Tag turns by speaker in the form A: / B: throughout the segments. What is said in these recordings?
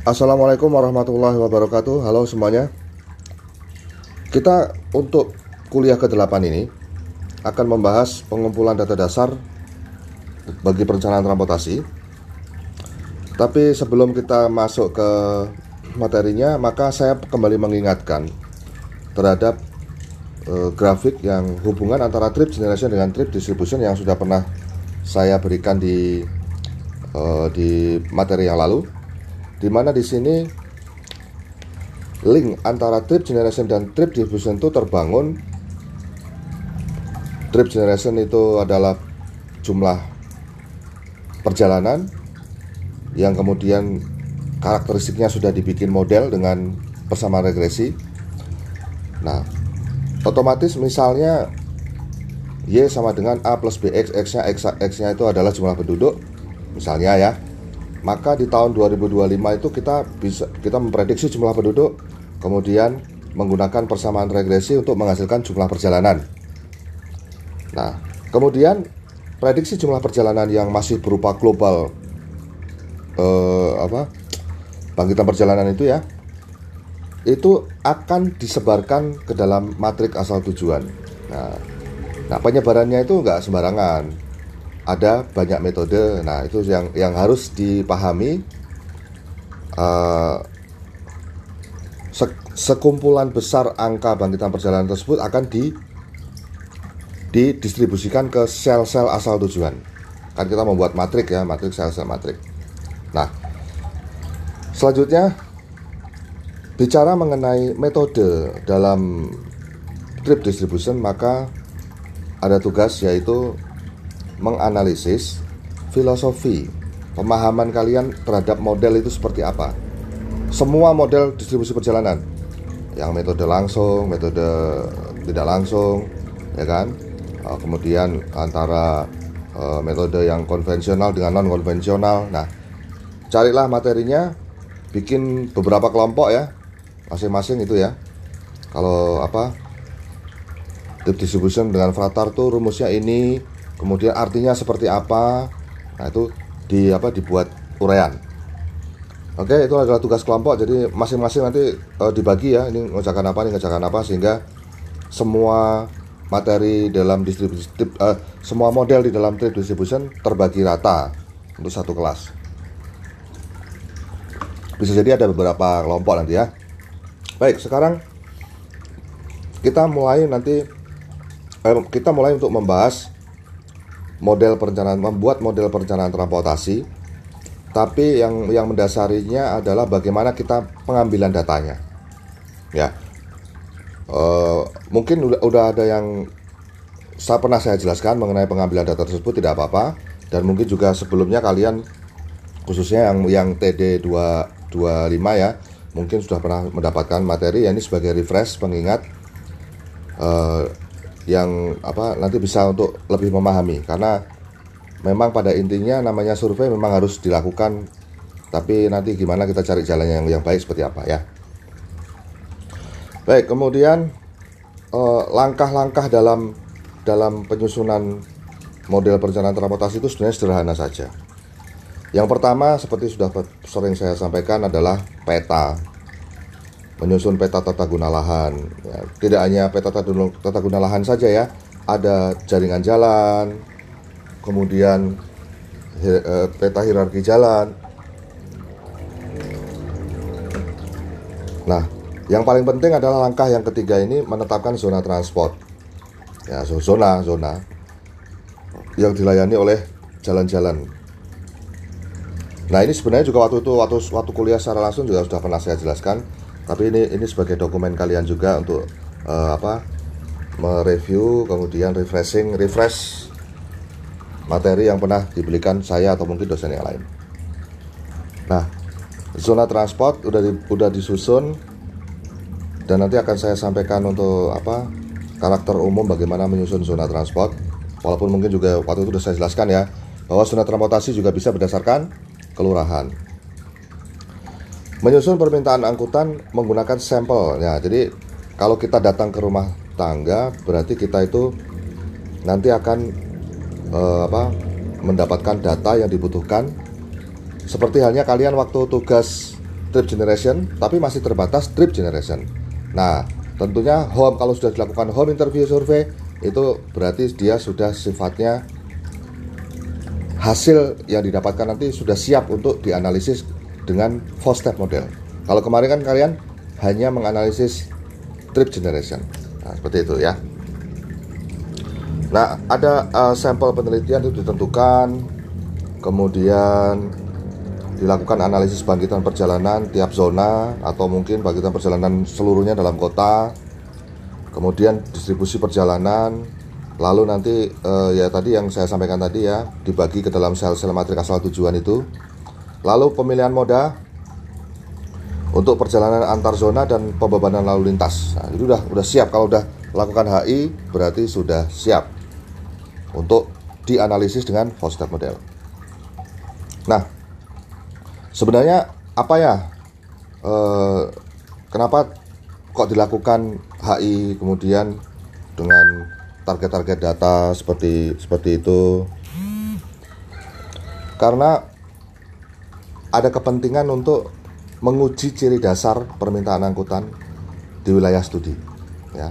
A: Assalamualaikum warahmatullahi wabarakatuh. Halo semuanya. Kita untuk kuliah ke-8 ini Akan membahas pengumpulan data dasar Bagi perencanaan transportasi. Tapi sebelum kita masuk ke materinya Maka saya kembali mengingatkan Terhadap uh, grafik yang hubungan antara trip generation dengan trip distribution Yang sudah pernah saya berikan di uh, di materi yang lalu di mana di sini link antara trip generation dan trip distribution itu terbangun. Trip generation itu adalah jumlah perjalanan yang kemudian karakteristiknya sudah dibikin model dengan persamaan regresi. Nah otomatis misalnya Y sama dengan A plus BX X nya X, X nya itu adalah jumlah penduduk. Misalnya ya maka di tahun 2025 itu kita bisa kita memprediksi jumlah penduduk kemudian menggunakan persamaan regresi untuk menghasilkan jumlah perjalanan. Nah, kemudian prediksi jumlah perjalanan yang masih berupa global eh, apa bangkitan perjalanan itu ya itu akan disebarkan ke dalam matrik asal tujuan. Nah, nah penyebarannya itu nggak sembarangan ada banyak metode. Nah, itu yang yang harus dipahami. Uh, sekumpulan besar angka bangkitan perjalanan tersebut akan di didistribusikan ke sel-sel asal tujuan. Kan kita membuat matrik ya, matrik sel-sel matrik. Nah, selanjutnya bicara mengenai metode dalam trip distribution maka ada tugas yaitu menganalisis filosofi pemahaman kalian terhadap model itu seperti apa. Semua model distribusi perjalanan, yang metode langsung, metode tidak langsung, ya kan. Uh, kemudian antara uh, metode yang konvensional dengan non konvensional. Nah, carilah materinya, bikin beberapa kelompok ya, masing-masing itu ya. Kalau apa, distribution dengan fratar tuh rumusnya ini, kemudian artinya seperti apa? Nah itu di apa dibuat uraian oke itu adalah tugas kelompok. Jadi masing-masing nanti uh, dibagi ya ini ngerjakan apa ini ngerjakan apa sehingga semua materi dalam distribusi uh, semua model di dalam trade distribution terbagi rata untuk satu kelas. Bisa jadi ada beberapa kelompok nanti ya. Baik sekarang kita mulai nanti eh, kita mulai untuk membahas model perencanaan membuat model perencanaan transportasi. Tapi yang yang mendasarinya adalah bagaimana kita pengambilan datanya. Ya. Uh, mungkin udah, udah ada yang saya pernah saya jelaskan mengenai pengambilan data tersebut tidak apa-apa. Dan mungkin juga sebelumnya kalian khususnya yang yang TD 225 ya mungkin sudah pernah mendapatkan materi ya ini sebagai refresh pengingat. Uh, yang apa nanti bisa untuk lebih memahami. Karena memang pada intinya namanya survei memang harus dilakukan tapi nanti gimana kita cari jalan yang yang baik seperti apa ya. Baik kemudian eh, langkah-langkah dalam dalam penyusunan model perencanaan transportasi itu sebenarnya sederhana saja. Yang pertama seperti sudah sering saya sampaikan adalah peta menyusun peta tata guna lahan. Ya, tidak hanya peta tata guna lahan saja ya, ada jaringan jalan, kemudian eh, peta hierarki jalan. Nah, yang paling penting adalah langkah yang ketiga ini menetapkan zona transport. Ya, zona zona yang dilayani oleh jalan-jalan. Nah, ini sebenarnya juga waktu itu waktu waktu kuliah secara langsung juga sudah pernah saya jelaskan tapi ini ini sebagai dokumen kalian juga untuk uh, apa mereview kemudian refreshing refresh materi yang pernah dibelikan saya atau mungkin dosen yang lain. Nah, zona transport udah di, udah disusun dan nanti akan saya sampaikan untuk apa karakter umum bagaimana menyusun zona transport. Walaupun mungkin juga waktu itu sudah saya jelaskan ya bahwa zona transportasi juga bisa berdasarkan kelurahan. Menyusun permintaan angkutan menggunakan sampel. Ya, jadi kalau kita datang ke rumah tangga berarti kita itu nanti akan uh, apa mendapatkan data yang dibutuhkan seperti halnya kalian waktu tugas trip generation, tapi masih terbatas trip generation. Nah, tentunya home kalau sudah dilakukan home interview survey itu berarti dia sudah sifatnya hasil yang didapatkan nanti sudah siap untuk dianalisis dengan four step model. Kalau kemarin kan kalian hanya menganalisis trip generation. Nah, seperti itu ya. Nah, ada uh, sampel penelitian itu ditentukan, kemudian dilakukan analisis bangkitan perjalanan tiap zona atau mungkin bangkitan perjalanan seluruhnya dalam kota, kemudian distribusi perjalanan, lalu nanti uh, ya tadi yang saya sampaikan tadi ya dibagi ke dalam sel-sel matrik asal tujuan itu, lalu pemilihan moda untuk perjalanan antar zona dan pembebanan lalu lintas. Nah, itu udah udah siap kalau udah lakukan HI berarti sudah siap untuk dianalisis dengan Foster model. Nah, sebenarnya apa ya? Eh, kenapa kok dilakukan HI kemudian dengan target-target data seperti seperti itu? Karena ada kepentingan untuk menguji ciri dasar permintaan angkutan di wilayah studi, ya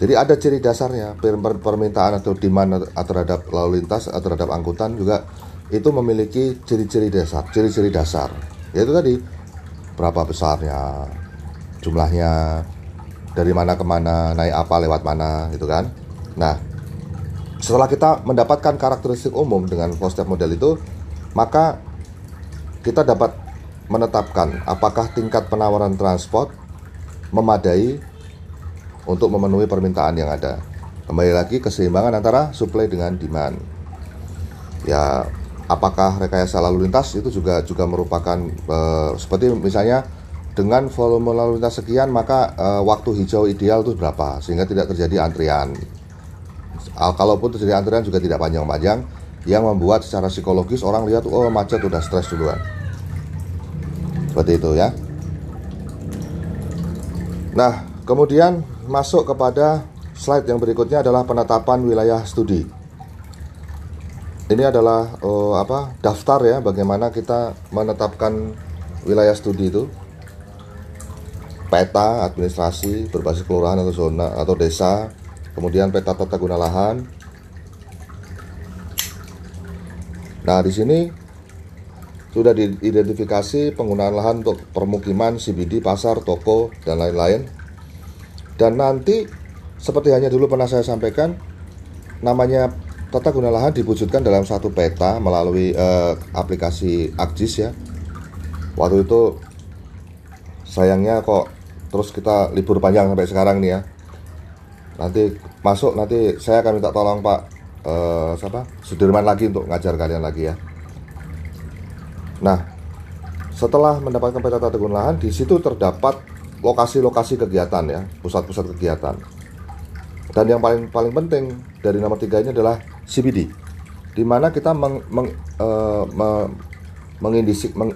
A: jadi ada ciri dasarnya permintaan atau demand terhadap lalu lintas atau terhadap angkutan juga itu memiliki ciri-ciri dasar, ciri-ciri dasar. Yaitu tadi berapa besarnya, jumlahnya, dari mana ke mana, naik apa lewat mana, gitu kan. Nah, setelah kita mendapatkan karakteristik umum dengan four model itu, maka kita dapat menetapkan apakah tingkat penawaran transport memadai untuk memenuhi permintaan yang ada. Kembali lagi keseimbangan antara supply dengan demand. Ya, apakah rekayasa lalu lintas itu juga juga merupakan uh, seperti misalnya dengan volume lalu lintas sekian maka uh, waktu hijau ideal itu berapa sehingga tidak terjadi antrian. Kalaupun terjadi antrian juga tidak panjang-panjang yang membuat secara psikologis orang lihat oh macet udah stres duluan. Seperti itu ya. Nah, kemudian masuk kepada slide yang berikutnya adalah penetapan wilayah studi. Ini adalah uh, apa daftar ya bagaimana kita menetapkan wilayah studi itu. Peta administrasi berbasis kelurahan atau zona atau desa, kemudian peta tata guna lahan. Nah, di sini sudah diidentifikasi penggunaan lahan untuk permukiman, CBD, pasar, toko, dan lain-lain dan nanti seperti hanya dulu pernah saya sampaikan, namanya tata guna lahan diwujudkan dalam satu peta melalui uh, aplikasi ArcGIS ya. Waktu itu sayangnya kok terus kita libur panjang sampai sekarang nih ya. Nanti masuk nanti saya akan minta tolong Pak uh, siapa Sudirman lagi untuk ngajar kalian lagi ya. Nah, setelah mendapatkan peta tata guna lahan di situ terdapat lokasi-lokasi kegiatan ya, pusat-pusat kegiatan. Dan yang paling paling penting dari nomor tiga ini adalah CBD, di mana kita meng, meng, uh, me, mengindisik, meng,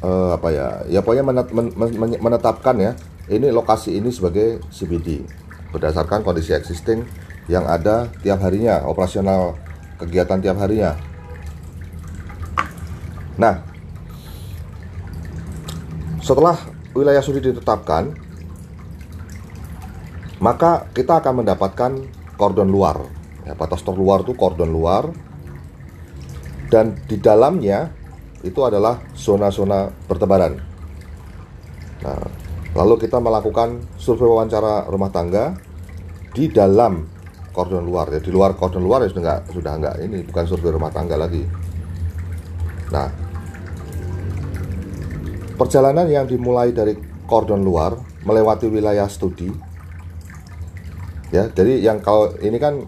A: uh, apa ya, ya pokoknya menet, men, men, menetapkan ya, ini lokasi ini sebagai CBD berdasarkan kondisi existing yang ada tiap harinya, operasional kegiatan tiap harinya. Nah, setelah wilayah studi ditetapkan, maka kita akan mendapatkan kordon luar. Ya, batas terluar itu kordon luar, dan di dalamnya itu adalah zona-zona bertebaran. Nah, lalu kita melakukan survei wawancara rumah tangga di dalam kordon luar. Ya, di luar kordon luar ya sudah enggak, sudah enggak ini bukan survei rumah tangga lagi. Nah, Perjalanan yang dimulai dari kordon luar melewati wilayah studi. Ya, jadi yang kalau ini kan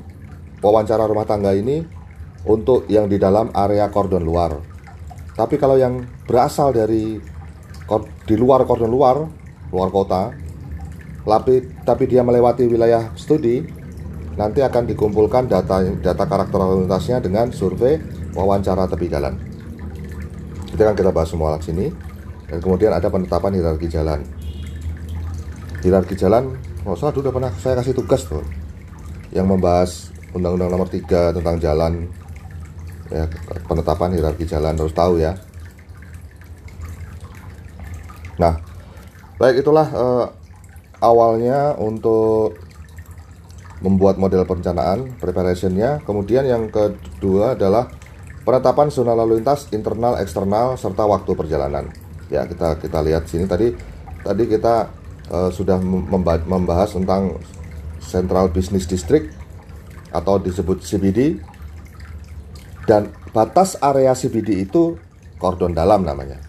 A: wawancara rumah tangga ini untuk yang di dalam area kordon luar. Tapi kalau yang berasal dari di luar kordon luar, luar kota, tapi tapi dia melewati wilayah studi, nanti akan dikumpulkan data data karakter lalu lintasnya dengan survei wawancara tepi jalan. Itu kan kita bahas semua di sini. Dan kemudian ada penetapan hierarki jalan. Hierarki jalan oh salah udah pernah saya kasih tugas tuh. Yang membahas undang-undang nomor 3 tentang jalan. Ya penetapan hierarki jalan harus tahu ya. Nah, baik itulah uh, awalnya untuk membuat model perencanaan preparationnya. Kemudian yang kedua adalah penetapan zona lalu lintas internal, eksternal serta waktu perjalanan. Ya kita kita lihat sini tadi tadi kita uh, sudah membahas tentang Central Business District atau disebut CBD dan batas area CBD itu kordon dalam namanya.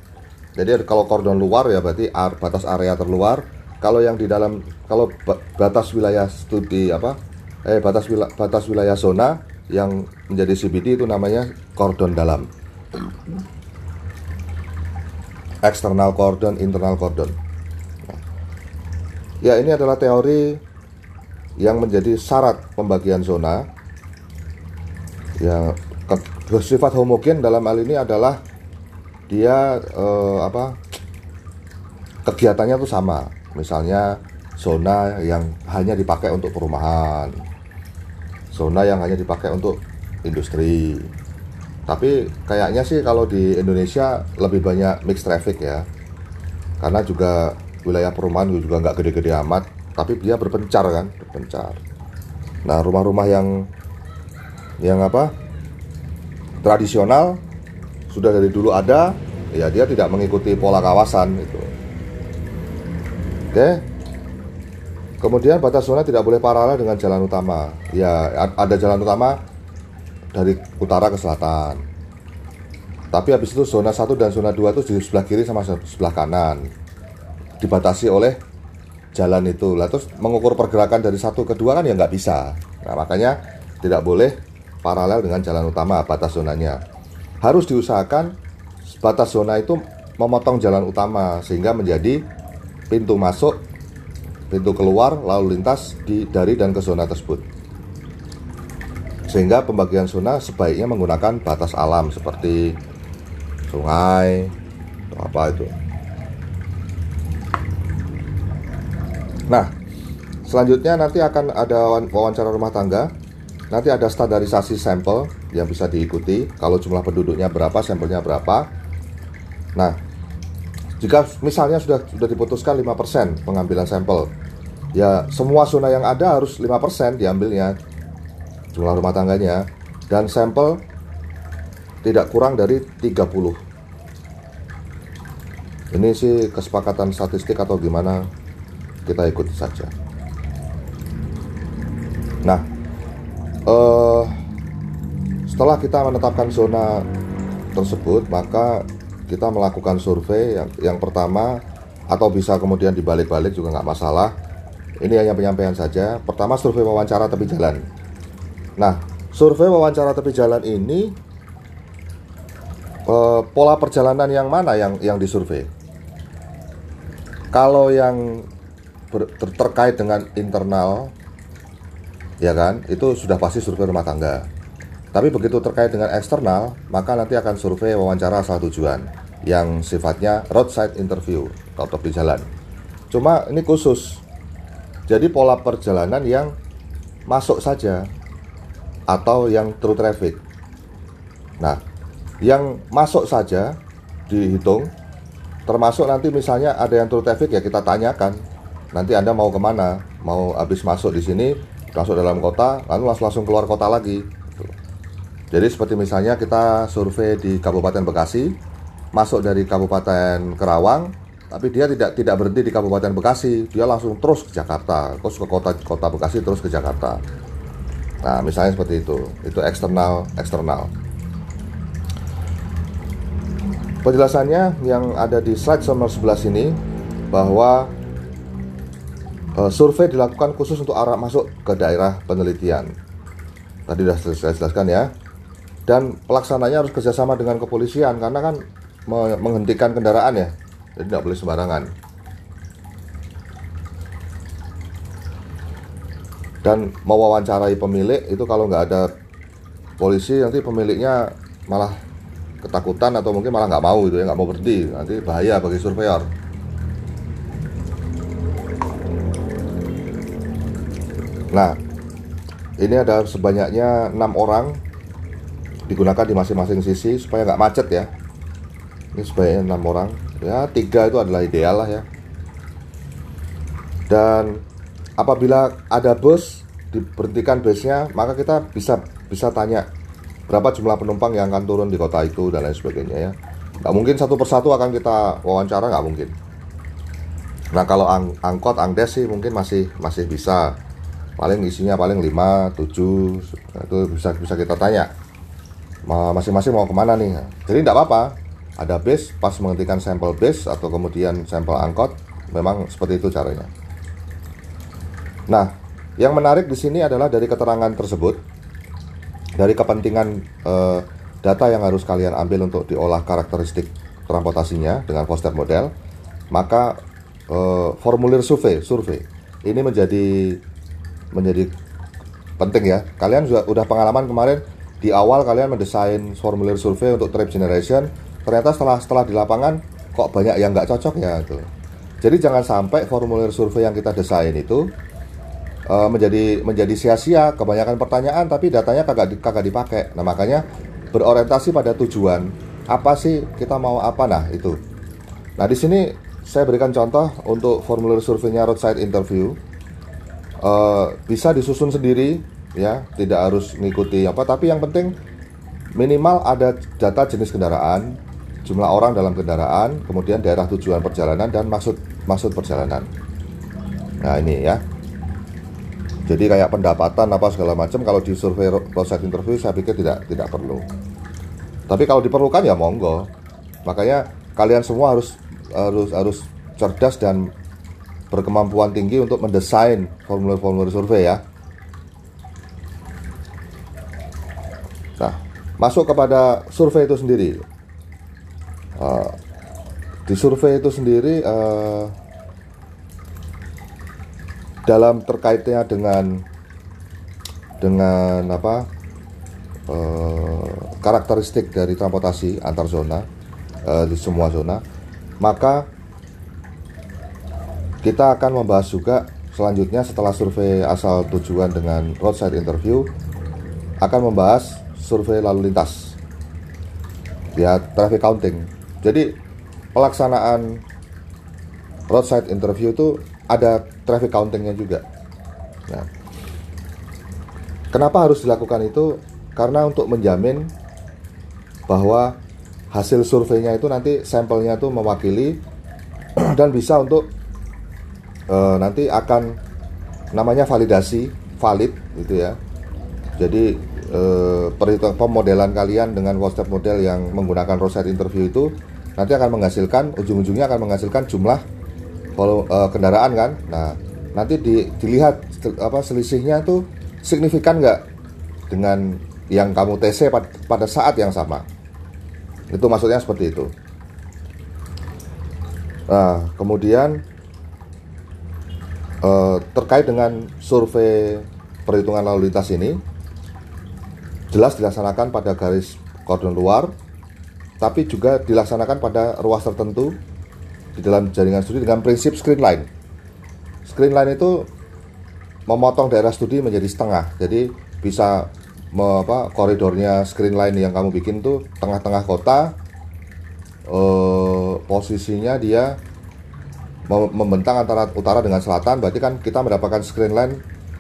A: Jadi kalau kordon luar ya berarti batas area terluar. Kalau yang di dalam kalau batas wilayah studi apa? Eh batas wilayah, batas wilayah zona yang menjadi CBD itu namanya kordon dalam. Eksternal kordon, internal kordon. ya ini adalah teori yang menjadi syarat pembagian zona yang bersifat homogen dalam hal ini adalah dia eh, apa kegiatannya tuh sama. Misalnya zona yang hanya dipakai untuk perumahan zona yang hanya dipakai untuk industri. Tapi kayaknya sih kalau di Indonesia lebih banyak mixed traffic ya. Karena juga wilayah perumahan juga nggak gede-gede amat tapi dia berpencar kan berpencar. Nah rumah-rumah yang yang apa tradisional sudah dari dulu ada ya dia tidak mengikuti pola kawasan itu oke kemudian batas zona tidak boleh paralel dengan jalan utama. Ya ada jalan utama dari utara ke selatan. Tapi habis itu zona 1 dan zona 2 itu di sebelah kiri sama sebelah kanan. Dibatasi oleh jalan itu. Lah terus mengukur pergerakan dari satu ke dua kan ya nggak bisa. Nah makanya tidak boleh paralel dengan jalan utama batas zonanya. Harus diusahakan batas zona itu memotong jalan utama sehingga menjadi pintu masuk, pintu keluar lalu lintas di dari dan ke zona tersebut. Sehingga pembagian zona sebaiknya menggunakan batas alam seperti sungai atau apa itu. Nah, selanjutnya nanti akan ada wawancara rumah tangga Nanti ada standarisasi sampel yang bisa diikuti. Kalau jumlah penduduknya berapa, sampelnya berapa. Nah, jika misalnya sudah sudah diputuskan 5% pengambilan sampel, ya semua zona yang ada harus 5% diambilnya jumlah rumah tangganya dan sampel tidak kurang dari 30. Ini sih kesepakatan statistik atau gimana kita ikuti saja. Nah, uh, setelah kita menetapkan zona tersebut maka kita melakukan survei yang, yang pertama atau bisa kemudian dibalik-balik juga nggak masalah. Ini hanya penyampaian saja. Pertama survei wawancara tepi jalan. Nah survei wawancara tepi jalan ini uh, pola perjalanan yang mana yang yang disurvei? Kalau yang ber, ter, terkait dengan internal ya kan itu sudah pasti survei rumah tangga. Tapi begitu terkait dengan eksternal maka nanti akan survei wawancara asal tujuan yang sifatnya roadside interview atau di jalan. Cuma ini khusus. Jadi pola perjalanan yang masuk saja atau yang true traffic. Nah yang masuk saja dihitung termasuk nanti misalnya ada yang true traffic ya kita tanyakan nanti anda mau ke mana? Mau habis masuk di sini masuk dalam kota lalu langsung langsung keluar kota lagi. Jadi seperti misalnya kita survei di Kabupaten Bekasi masuk dari Kabupaten Kerawang tapi dia tidak tidak berhenti di Kabupaten Bekasi dia langsung terus ke Jakarta terus ke kota kota Bekasi terus ke Jakarta nah misalnya seperti itu itu eksternal eksternal penjelasannya yang ada di slide nomor 11 ini bahwa uh, survei dilakukan khusus untuk arah masuk ke daerah penelitian. Tadi sudah saya jelaskan ya. Dan pelaksananya harus kerjasama dengan kepolisian karena kan menghentikan kendaraan ya, jadi tidak boleh sembarangan. Dan mewawancarai pemilik itu kalau nggak ada polisi nanti pemiliknya malah ketakutan atau mungkin malah nggak mau itu ya nggak mau berhenti nanti bahaya bagi surveyor. Nah, ini ada sebanyaknya enam orang digunakan di masing-masing sisi supaya nggak macet ya. Ini sebanyak enam orang. Ya tiga itu adalah ideal lah ya. Dan apabila ada bus diberhentikan busnya maka kita bisa bisa tanya berapa jumlah penumpang yang akan turun di kota itu dan lain sebagainya ya. Nggak mungkin satu persatu akan kita wawancara nggak mungkin. Nah kalau ang angkot angdes sih mungkin masih masih bisa. Paling isinya paling 5, 7 nah, itu bisa bisa kita tanya. Masing-masing mau ke mana nih? Jadi tidak apa-apa ada base pas menghentikan sampel base atau kemudian sampel angkot memang seperti itu caranya Nah, yang menarik di sini adalah dari keterangan tersebut, dari kepentingan eh, data yang harus kalian ambil untuk diolah karakteristik transportasinya dengan Foster model, maka eh, formulir survei, survei ini menjadi menjadi penting ya. Kalian juga udah pengalaman kemarin di awal kalian mendesain formulir survei untuk trip generation, ternyata setelah setelah di lapangan kok banyak yang nggak cocok ya gitu. Jadi jangan sampai formulir survei yang kita desain itu uh, menjadi menjadi sia-sia kebanyakan pertanyaan tapi datanya kagak kagak dipakai. Nah makanya berorientasi pada tujuan apa sih kita mau apa nah itu. Nah di sini saya berikan contoh untuk formulir surveinya roadside interview. Uh, bisa disusun sendiri ya tidak harus mengikuti apa tapi yang penting minimal ada data jenis kendaraan jumlah orang dalam kendaraan kemudian daerah tujuan perjalanan dan maksud maksud perjalanan nah ini ya jadi kayak pendapatan apa segala macam kalau di survei proses interview saya pikir tidak tidak perlu. Tapi kalau diperlukan ya monggo. Makanya kalian semua harus harus harus cerdas dan berkemampuan tinggi untuk mendesain formulir-formulir survei ya. Nah, masuk kepada survei itu sendiri. Uh, di survei itu sendiri uh, dalam terkaitnya dengan dengan apa eh, karakteristik dari transportasi antar zona eh, di semua zona maka kita akan membahas juga selanjutnya setelah survei asal tujuan dengan roadside interview akan membahas survei lalu lintas. Ya traffic counting jadi pelaksanaan roadside interview itu ada traffic countingnya juga. Nah, kenapa harus dilakukan itu? Karena untuk menjamin bahwa hasil surveinya itu nanti sampelnya itu mewakili dan bisa untuk uh, nanti akan namanya validasi valid gitu ya. Jadi uh, perhitungan pemodelan kalian dengan step model yang menggunakan roadside interview itu nanti akan menghasilkan ujung-ujungnya akan menghasilkan jumlah kalau uh, kendaraan kan? Nah nanti di, dilihat apa selisihnya itu signifikan nggak dengan yang kamu TC pada, pada saat yang sama? Itu maksudnya seperti itu. Nah kemudian uh, terkait dengan survei perhitungan lalu lintas ini jelas dilaksanakan pada garis kordon luar tapi juga dilaksanakan pada ruas tertentu di dalam jaringan studi dengan prinsip screen line. Screen line itu memotong daerah studi menjadi setengah. Jadi bisa me, apa, koridornya screen line yang kamu bikin tuh tengah-tengah kota. Eh, posisinya dia membentang antara utara dengan selatan. Berarti kan kita mendapatkan screen line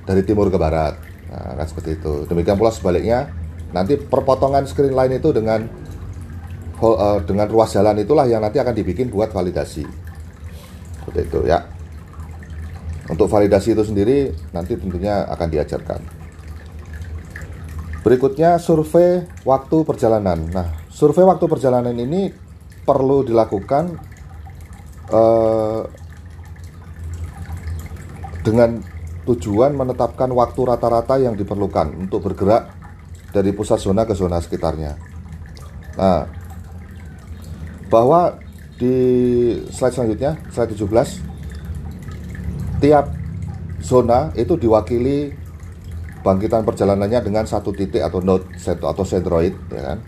A: dari timur ke barat. Nah, kan seperti itu. Demikian pula sebaliknya. Nanti perpotongan screen line itu dengan uh, dengan ruas jalan itulah yang nanti akan dibikin buat validasi. Seperti itu ya. Untuk validasi itu sendiri nanti tentunya akan diajarkan. Berikutnya survei waktu perjalanan. Nah survei waktu perjalanan ini perlu dilakukan uh, dengan tujuan menetapkan waktu rata-rata yang diperlukan untuk bergerak dari pusat zona ke zona sekitarnya. Nah, bahwa di slide selanjutnya, slide 17, tiap zona itu diwakili bangkitan perjalanannya dengan satu titik atau node atau centroid, ya kan?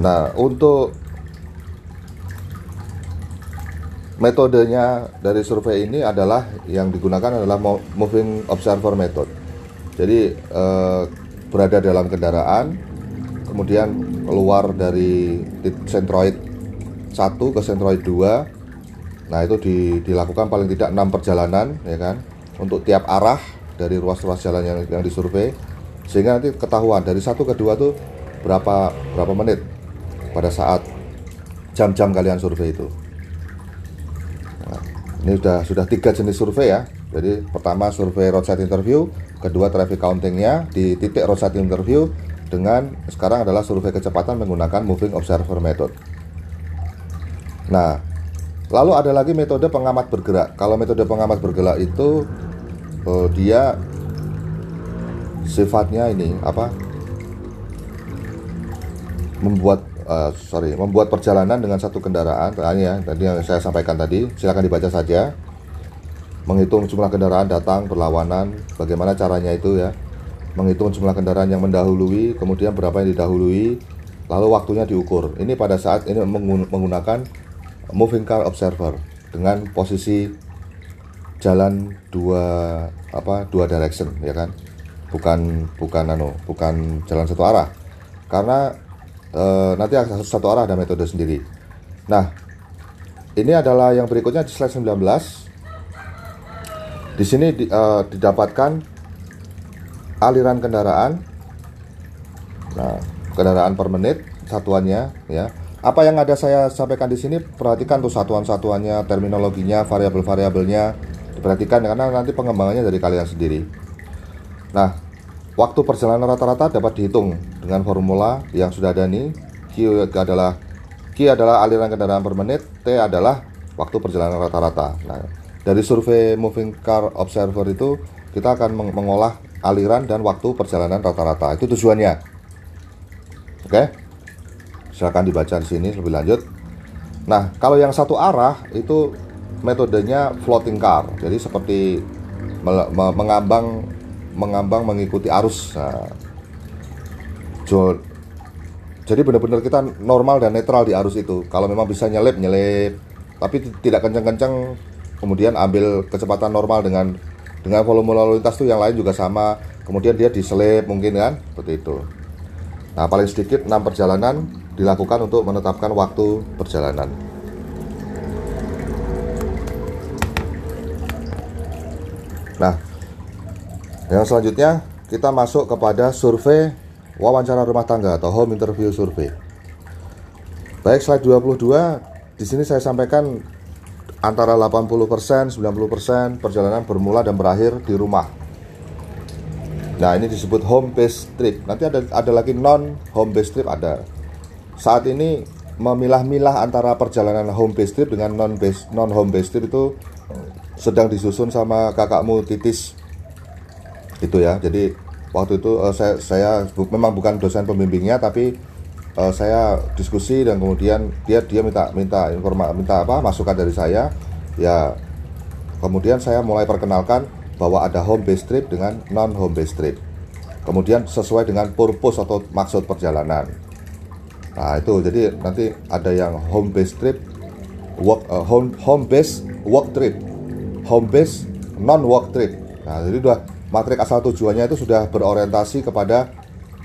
A: Nah, untuk metodenya dari survei ini adalah yang digunakan adalah moving observer method. Jadi eh, berada dalam kendaraan, kemudian keluar dari sentroid 1 ke sentroid 2 nah itu di, dilakukan paling tidak enam perjalanan ya kan? Untuk tiap arah dari ruas-ruas jalan yang, yang disurvei sehingga nanti ketahuan dari satu ke dua tuh berapa berapa menit pada saat jam-jam kalian survei itu. Nah, ini sudah sudah tiga jenis survei ya. Jadi pertama survei roadside interview kedua traffic countingnya di titik roadside interview dengan sekarang adalah survei kecepatan menggunakan moving observer method. Nah, lalu ada lagi metode pengamat bergerak. Kalau metode pengamat bergerak itu uh, dia sifatnya ini apa? Membuat uh, sorry, membuat perjalanan dengan satu kendaraan. Tadi ya, tadi yang saya sampaikan tadi, silakan dibaca saja. Menghitung jumlah kendaraan datang berlawanan, bagaimana caranya itu ya menghitung jumlah kendaraan yang mendahului, kemudian berapa yang didahului, lalu waktunya diukur. Ini pada saat ini menggunakan moving car observer dengan posisi jalan dua apa dua direction ya kan? Bukan bukan anu bukan jalan satu arah. Karena e, nanti satu, satu arah ada metode sendiri. Nah ini adalah yang berikutnya di slide 19 di sini di, e, didapatkan aliran kendaraan. Nah kendaraan per menit satuannya ya. Apa yang ada saya sampaikan di sini perhatikan tuh satuan-satuannya terminologinya variabel-variabelnya. Diperhatikan karena nanti pengembangannya dari kalian sendiri. Nah waktu perjalanan rata-rata dapat dihitung dengan formula yang sudah ada nih. Q adalah Q adalah aliran kendaraan per menit T adalah waktu perjalanan rata-rata. Nah dari survei moving car observer itu kita akan mengolah aliran dan waktu perjalanan rata-rata. Itu tujuannya. Oke. Silakan dibaca di sini lebih lanjut. Nah, kalau yang satu arah itu metodenya floating car. Jadi seperti mengambang mengambang mengikuti arus. Nah, jadi benar-benar kita normal dan netral di arus itu. Kalau memang bisa nyelip, nyelip. Tapi tidak kencang-kencang kemudian ambil kecepatan normal dengan dengan volume lalu lintas tuh yang lain juga sama. Kemudian dia diselip mungkin kan seperti itu. Nah paling sedikit 6 perjalanan dilakukan untuk menetapkan waktu perjalanan. Nah yang selanjutnya kita masuk kepada survei wawancara rumah tangga atau home interview survey baik slide 22 di sini saya sampaikan antara 80%, 90% perjalanan bermula dan berakhir di rumah. Nah, ini disebut home base trip. Nanti ada ada lagi non home base trip ada. Saat ini memilah-milah antara perjalanan home base trip dengan non base non home base trip itu sedang disusun sama kakakmu Titis. Itu ya. Jadi waktu itu uh, saya saya memang bukan dosen pembimbingnya tapi uh, saya diskusi dan kemudian dia dia minta minta informasi minta apa masukan dari saya. Ya kemudian saya mulai perkenalkan bahwa ada home based trip dengan non home based trip. Kemudian sesuai dengan purpose atau maksud perjalanan. Nah itu. Jadi nanti ada yang home based trip work uh, home home based work trip. Home based non work trip. Nah jadi dua matrik asal tujuannya itu sudah berorientasi kepada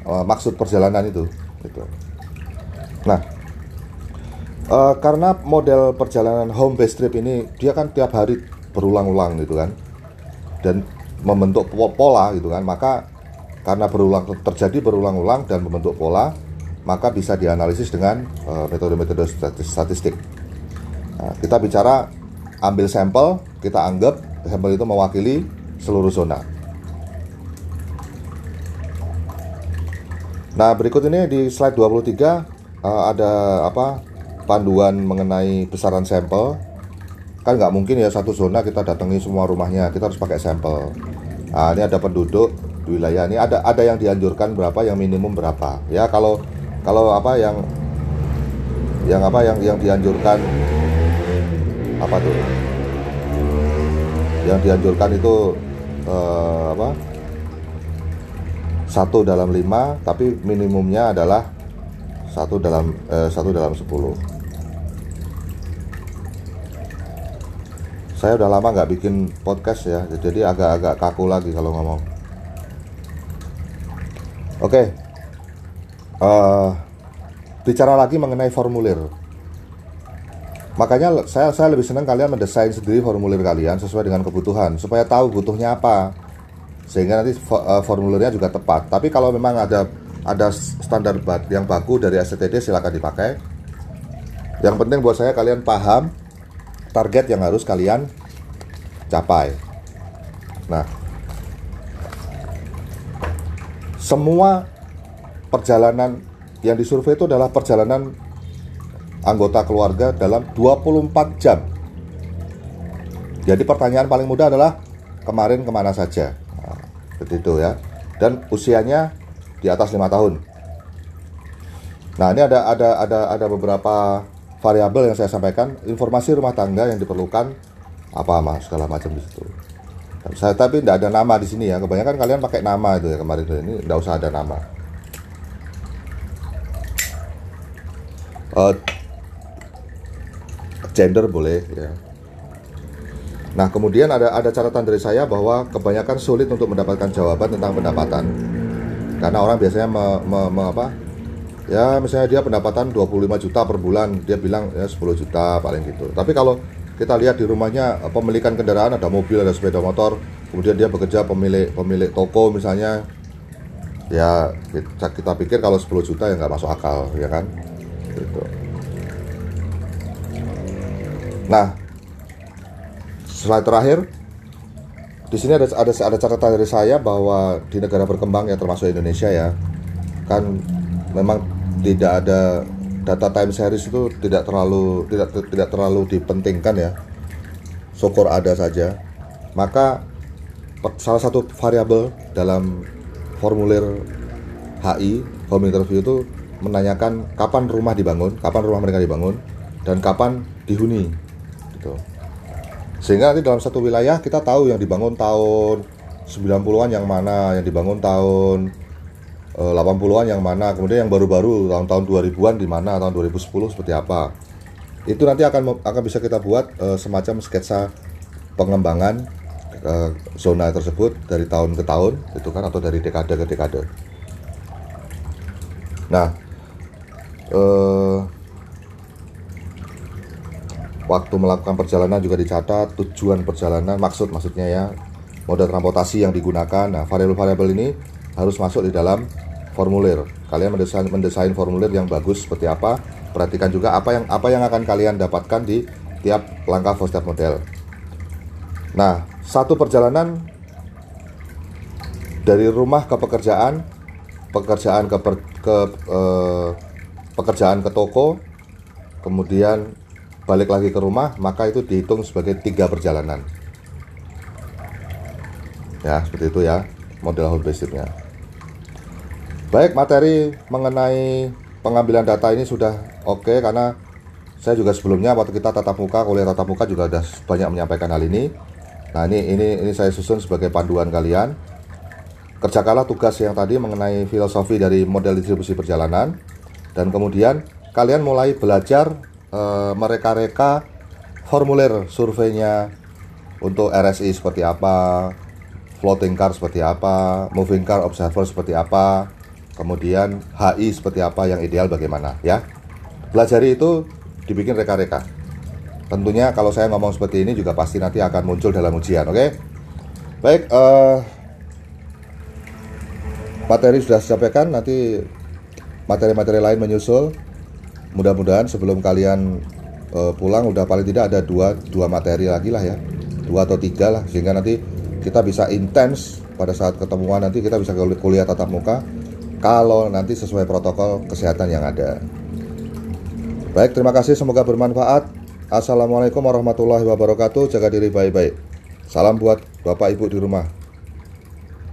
A: uh, maksud perjalanan itu. Gitu. Nah, uh, karena model perjalanan home based trip ini dia kan tiap hari berulang-ulang gitu kan, dan membentuk pola gitu kan, maka karena berulang terjadi berulang-ulang dan membentuk pola, maka bisa dianalisis dengan uh, metode-metode statistik. Nah, kita bicara ambil sampel, kita anggap sampel itu mewakili seluruh zona. Nah, berikut ini di slide 23 uh, ada apa panduan mengenai besaran sampel. Kan nggak mungkin ya satu zona kita datangi semua rumahnya kita harus pakai sampel. Nah ini ada penduduk di wilayah ini. Ada ada yang dianjurkan berapa yang minimum berapa. Ya kalau kalau apa yang yang apa yang yang dianjurkan apa tuh? Yang dianjurkan itu uh, apa? Satu dalam lima tapi minimumnya adalah satu dalam eh, satu dalam sepuluh saya udah lama nggak bikin podcast ya jadi agak-agak kaku lagi kalau ngomong oke okay. uh, bicara lagi mengenai formulir. Makanya saya saya lebih senang kalian mendesain sendiri formulir kalian sesuai dengan kebutuhan supaya tahu butuhnya apa. Sehingga nanti uh, formulirnya juga tepat. Tapi kalau memang ada ada standar yang baku dari STTD silakan dipakai. Yang penting buat saya kalian paham target yang harus kalian capai. Nah, semua perjalanan yang disurvei itu adalah perjalanan anggota keluarga dalam 24 jam. Jadi pertanyaan paling mudah adalah kemarin ke mana saja, nah, seperti itu ya. Dan usianya di atas lima tahun. Nah ini ada ada ada ada beberapa variabel yang saya sampaikan, informasi rumah tangga yang diperlukan apa mas segala macam di situ. Saya tapi tidak ada nama di sini ya. Kebanyakan kalian pakai nama itu ya kemarin ini tidak usah ada nama. Uh, gender boleh ya. Nah, kemudian ada ada catatan dari saya bahwa kebanyakan sulit untuk mendapatkan jawaban tentang pendapatan. Karena orang biasanya me, me, me, apa? Ya, misalnya dia pendapatan 25 juta per bulan, dia bilang ya 10 juta paling gitu. Tapi kalau kita lihat di rumahnya pemilikan kendaraan ada mobil, ada sepeda motor, kemudian dia bekerja pemilik pemilik toko misalnya ya kita, kita pikir kalau 10 juta ya nggak masuk akal ya kan gitu. Nah, slide terakhir di sini ada ada ada catatan dari saya bahwa di negara berkembang ya termasuk Indonesia ya kan memang tidak ada data time series itu tidak terlalu tidak tidak terlalu dipentingkan ya syukur ada saja maka salah satu variabel dalam formulir HI home interview itu menanyakan kapan rumah dibangun kapan rumah mereka dibangun dan kapan dihuni. Sehingga nanti dalam satu wilayah kita tahu yang dibangun tahun 90-an yang mana, yang dibangun tahun 80-an eh, yang mana, kemudian yang baru-baru tahun-tahun 2000-an di mana, tahun 2010 seperti apa. Itu nanti akan akan bisa kita buat uh, semacam sketsa pengembangan uh, zona tersebut dari tahun ke tahun itu kan atau dari dekade ke dekade. Nah, uh, waktu melakukan perjalanan juga dicatat tujuan perjalanan maksud maksudnya ya moda transportasi yang digunakan. Nah variabel-variabel ini harus masuk di dalam formulir. Kalian mendesain mendesain formulir yang bagus seperti apa perhatikan juga apa yang apa yang akan kalian dapatkan di tiap langkah first step model. Nah satu perjalanan dari rumah ke pekerjaan pekerjaan ke, per, ke eh, pekerjaan ke toko kemudian balik lagi ke rumah, maka itu dihitung sebagai tiga perjalanan. Ya, seperti itu ya, model whole basicnya. Baik, materi mengenai pengambilan data ini sudah oke okay, karena saya juga sebelumnya waktu kita tatap muka, kuliah tatap muka juga sudah banyak menyampaikan hal ini. Nah, ini ini ini saya susun sebagai panduan kalian. Kerjakanlah tugas yang tadi mengenai filosofi dari model distribusi perjalanan dan kemudian kalian mulai belajar Eh, mereka-reka formulir surveinya untuk RSI seperti apa, floating car seperti apa, moving car observer seperti apa, kemudian HI seperti apa yang ideal bagaimana ya. Pelajari itu dibikin reka-reka. Tentunya kalau saya ngomong seperti ini juga pasti nanti akan muncul dalam ujian, oke? Okay? Baik, uh, materi sudah disampaikan, nanti materi-materi lain menyusul mudah-mudahan sebelum kalian uh, pulang udah paling tidak ada dua dua materi lagi lah ya. Dua atau tiga lah sehingga nanti kita bisa intens pada saat ketemuan nanti kita bisa kuliah tatap muka kalau nanti sesuai protokol kesehatan yang ada. Baik terima kasih semoga bermanfaat. Assalamualaikum warahmatullahi wabarakatuh. Jaga diri baik-baik. Salam buat bapak ibu di rumah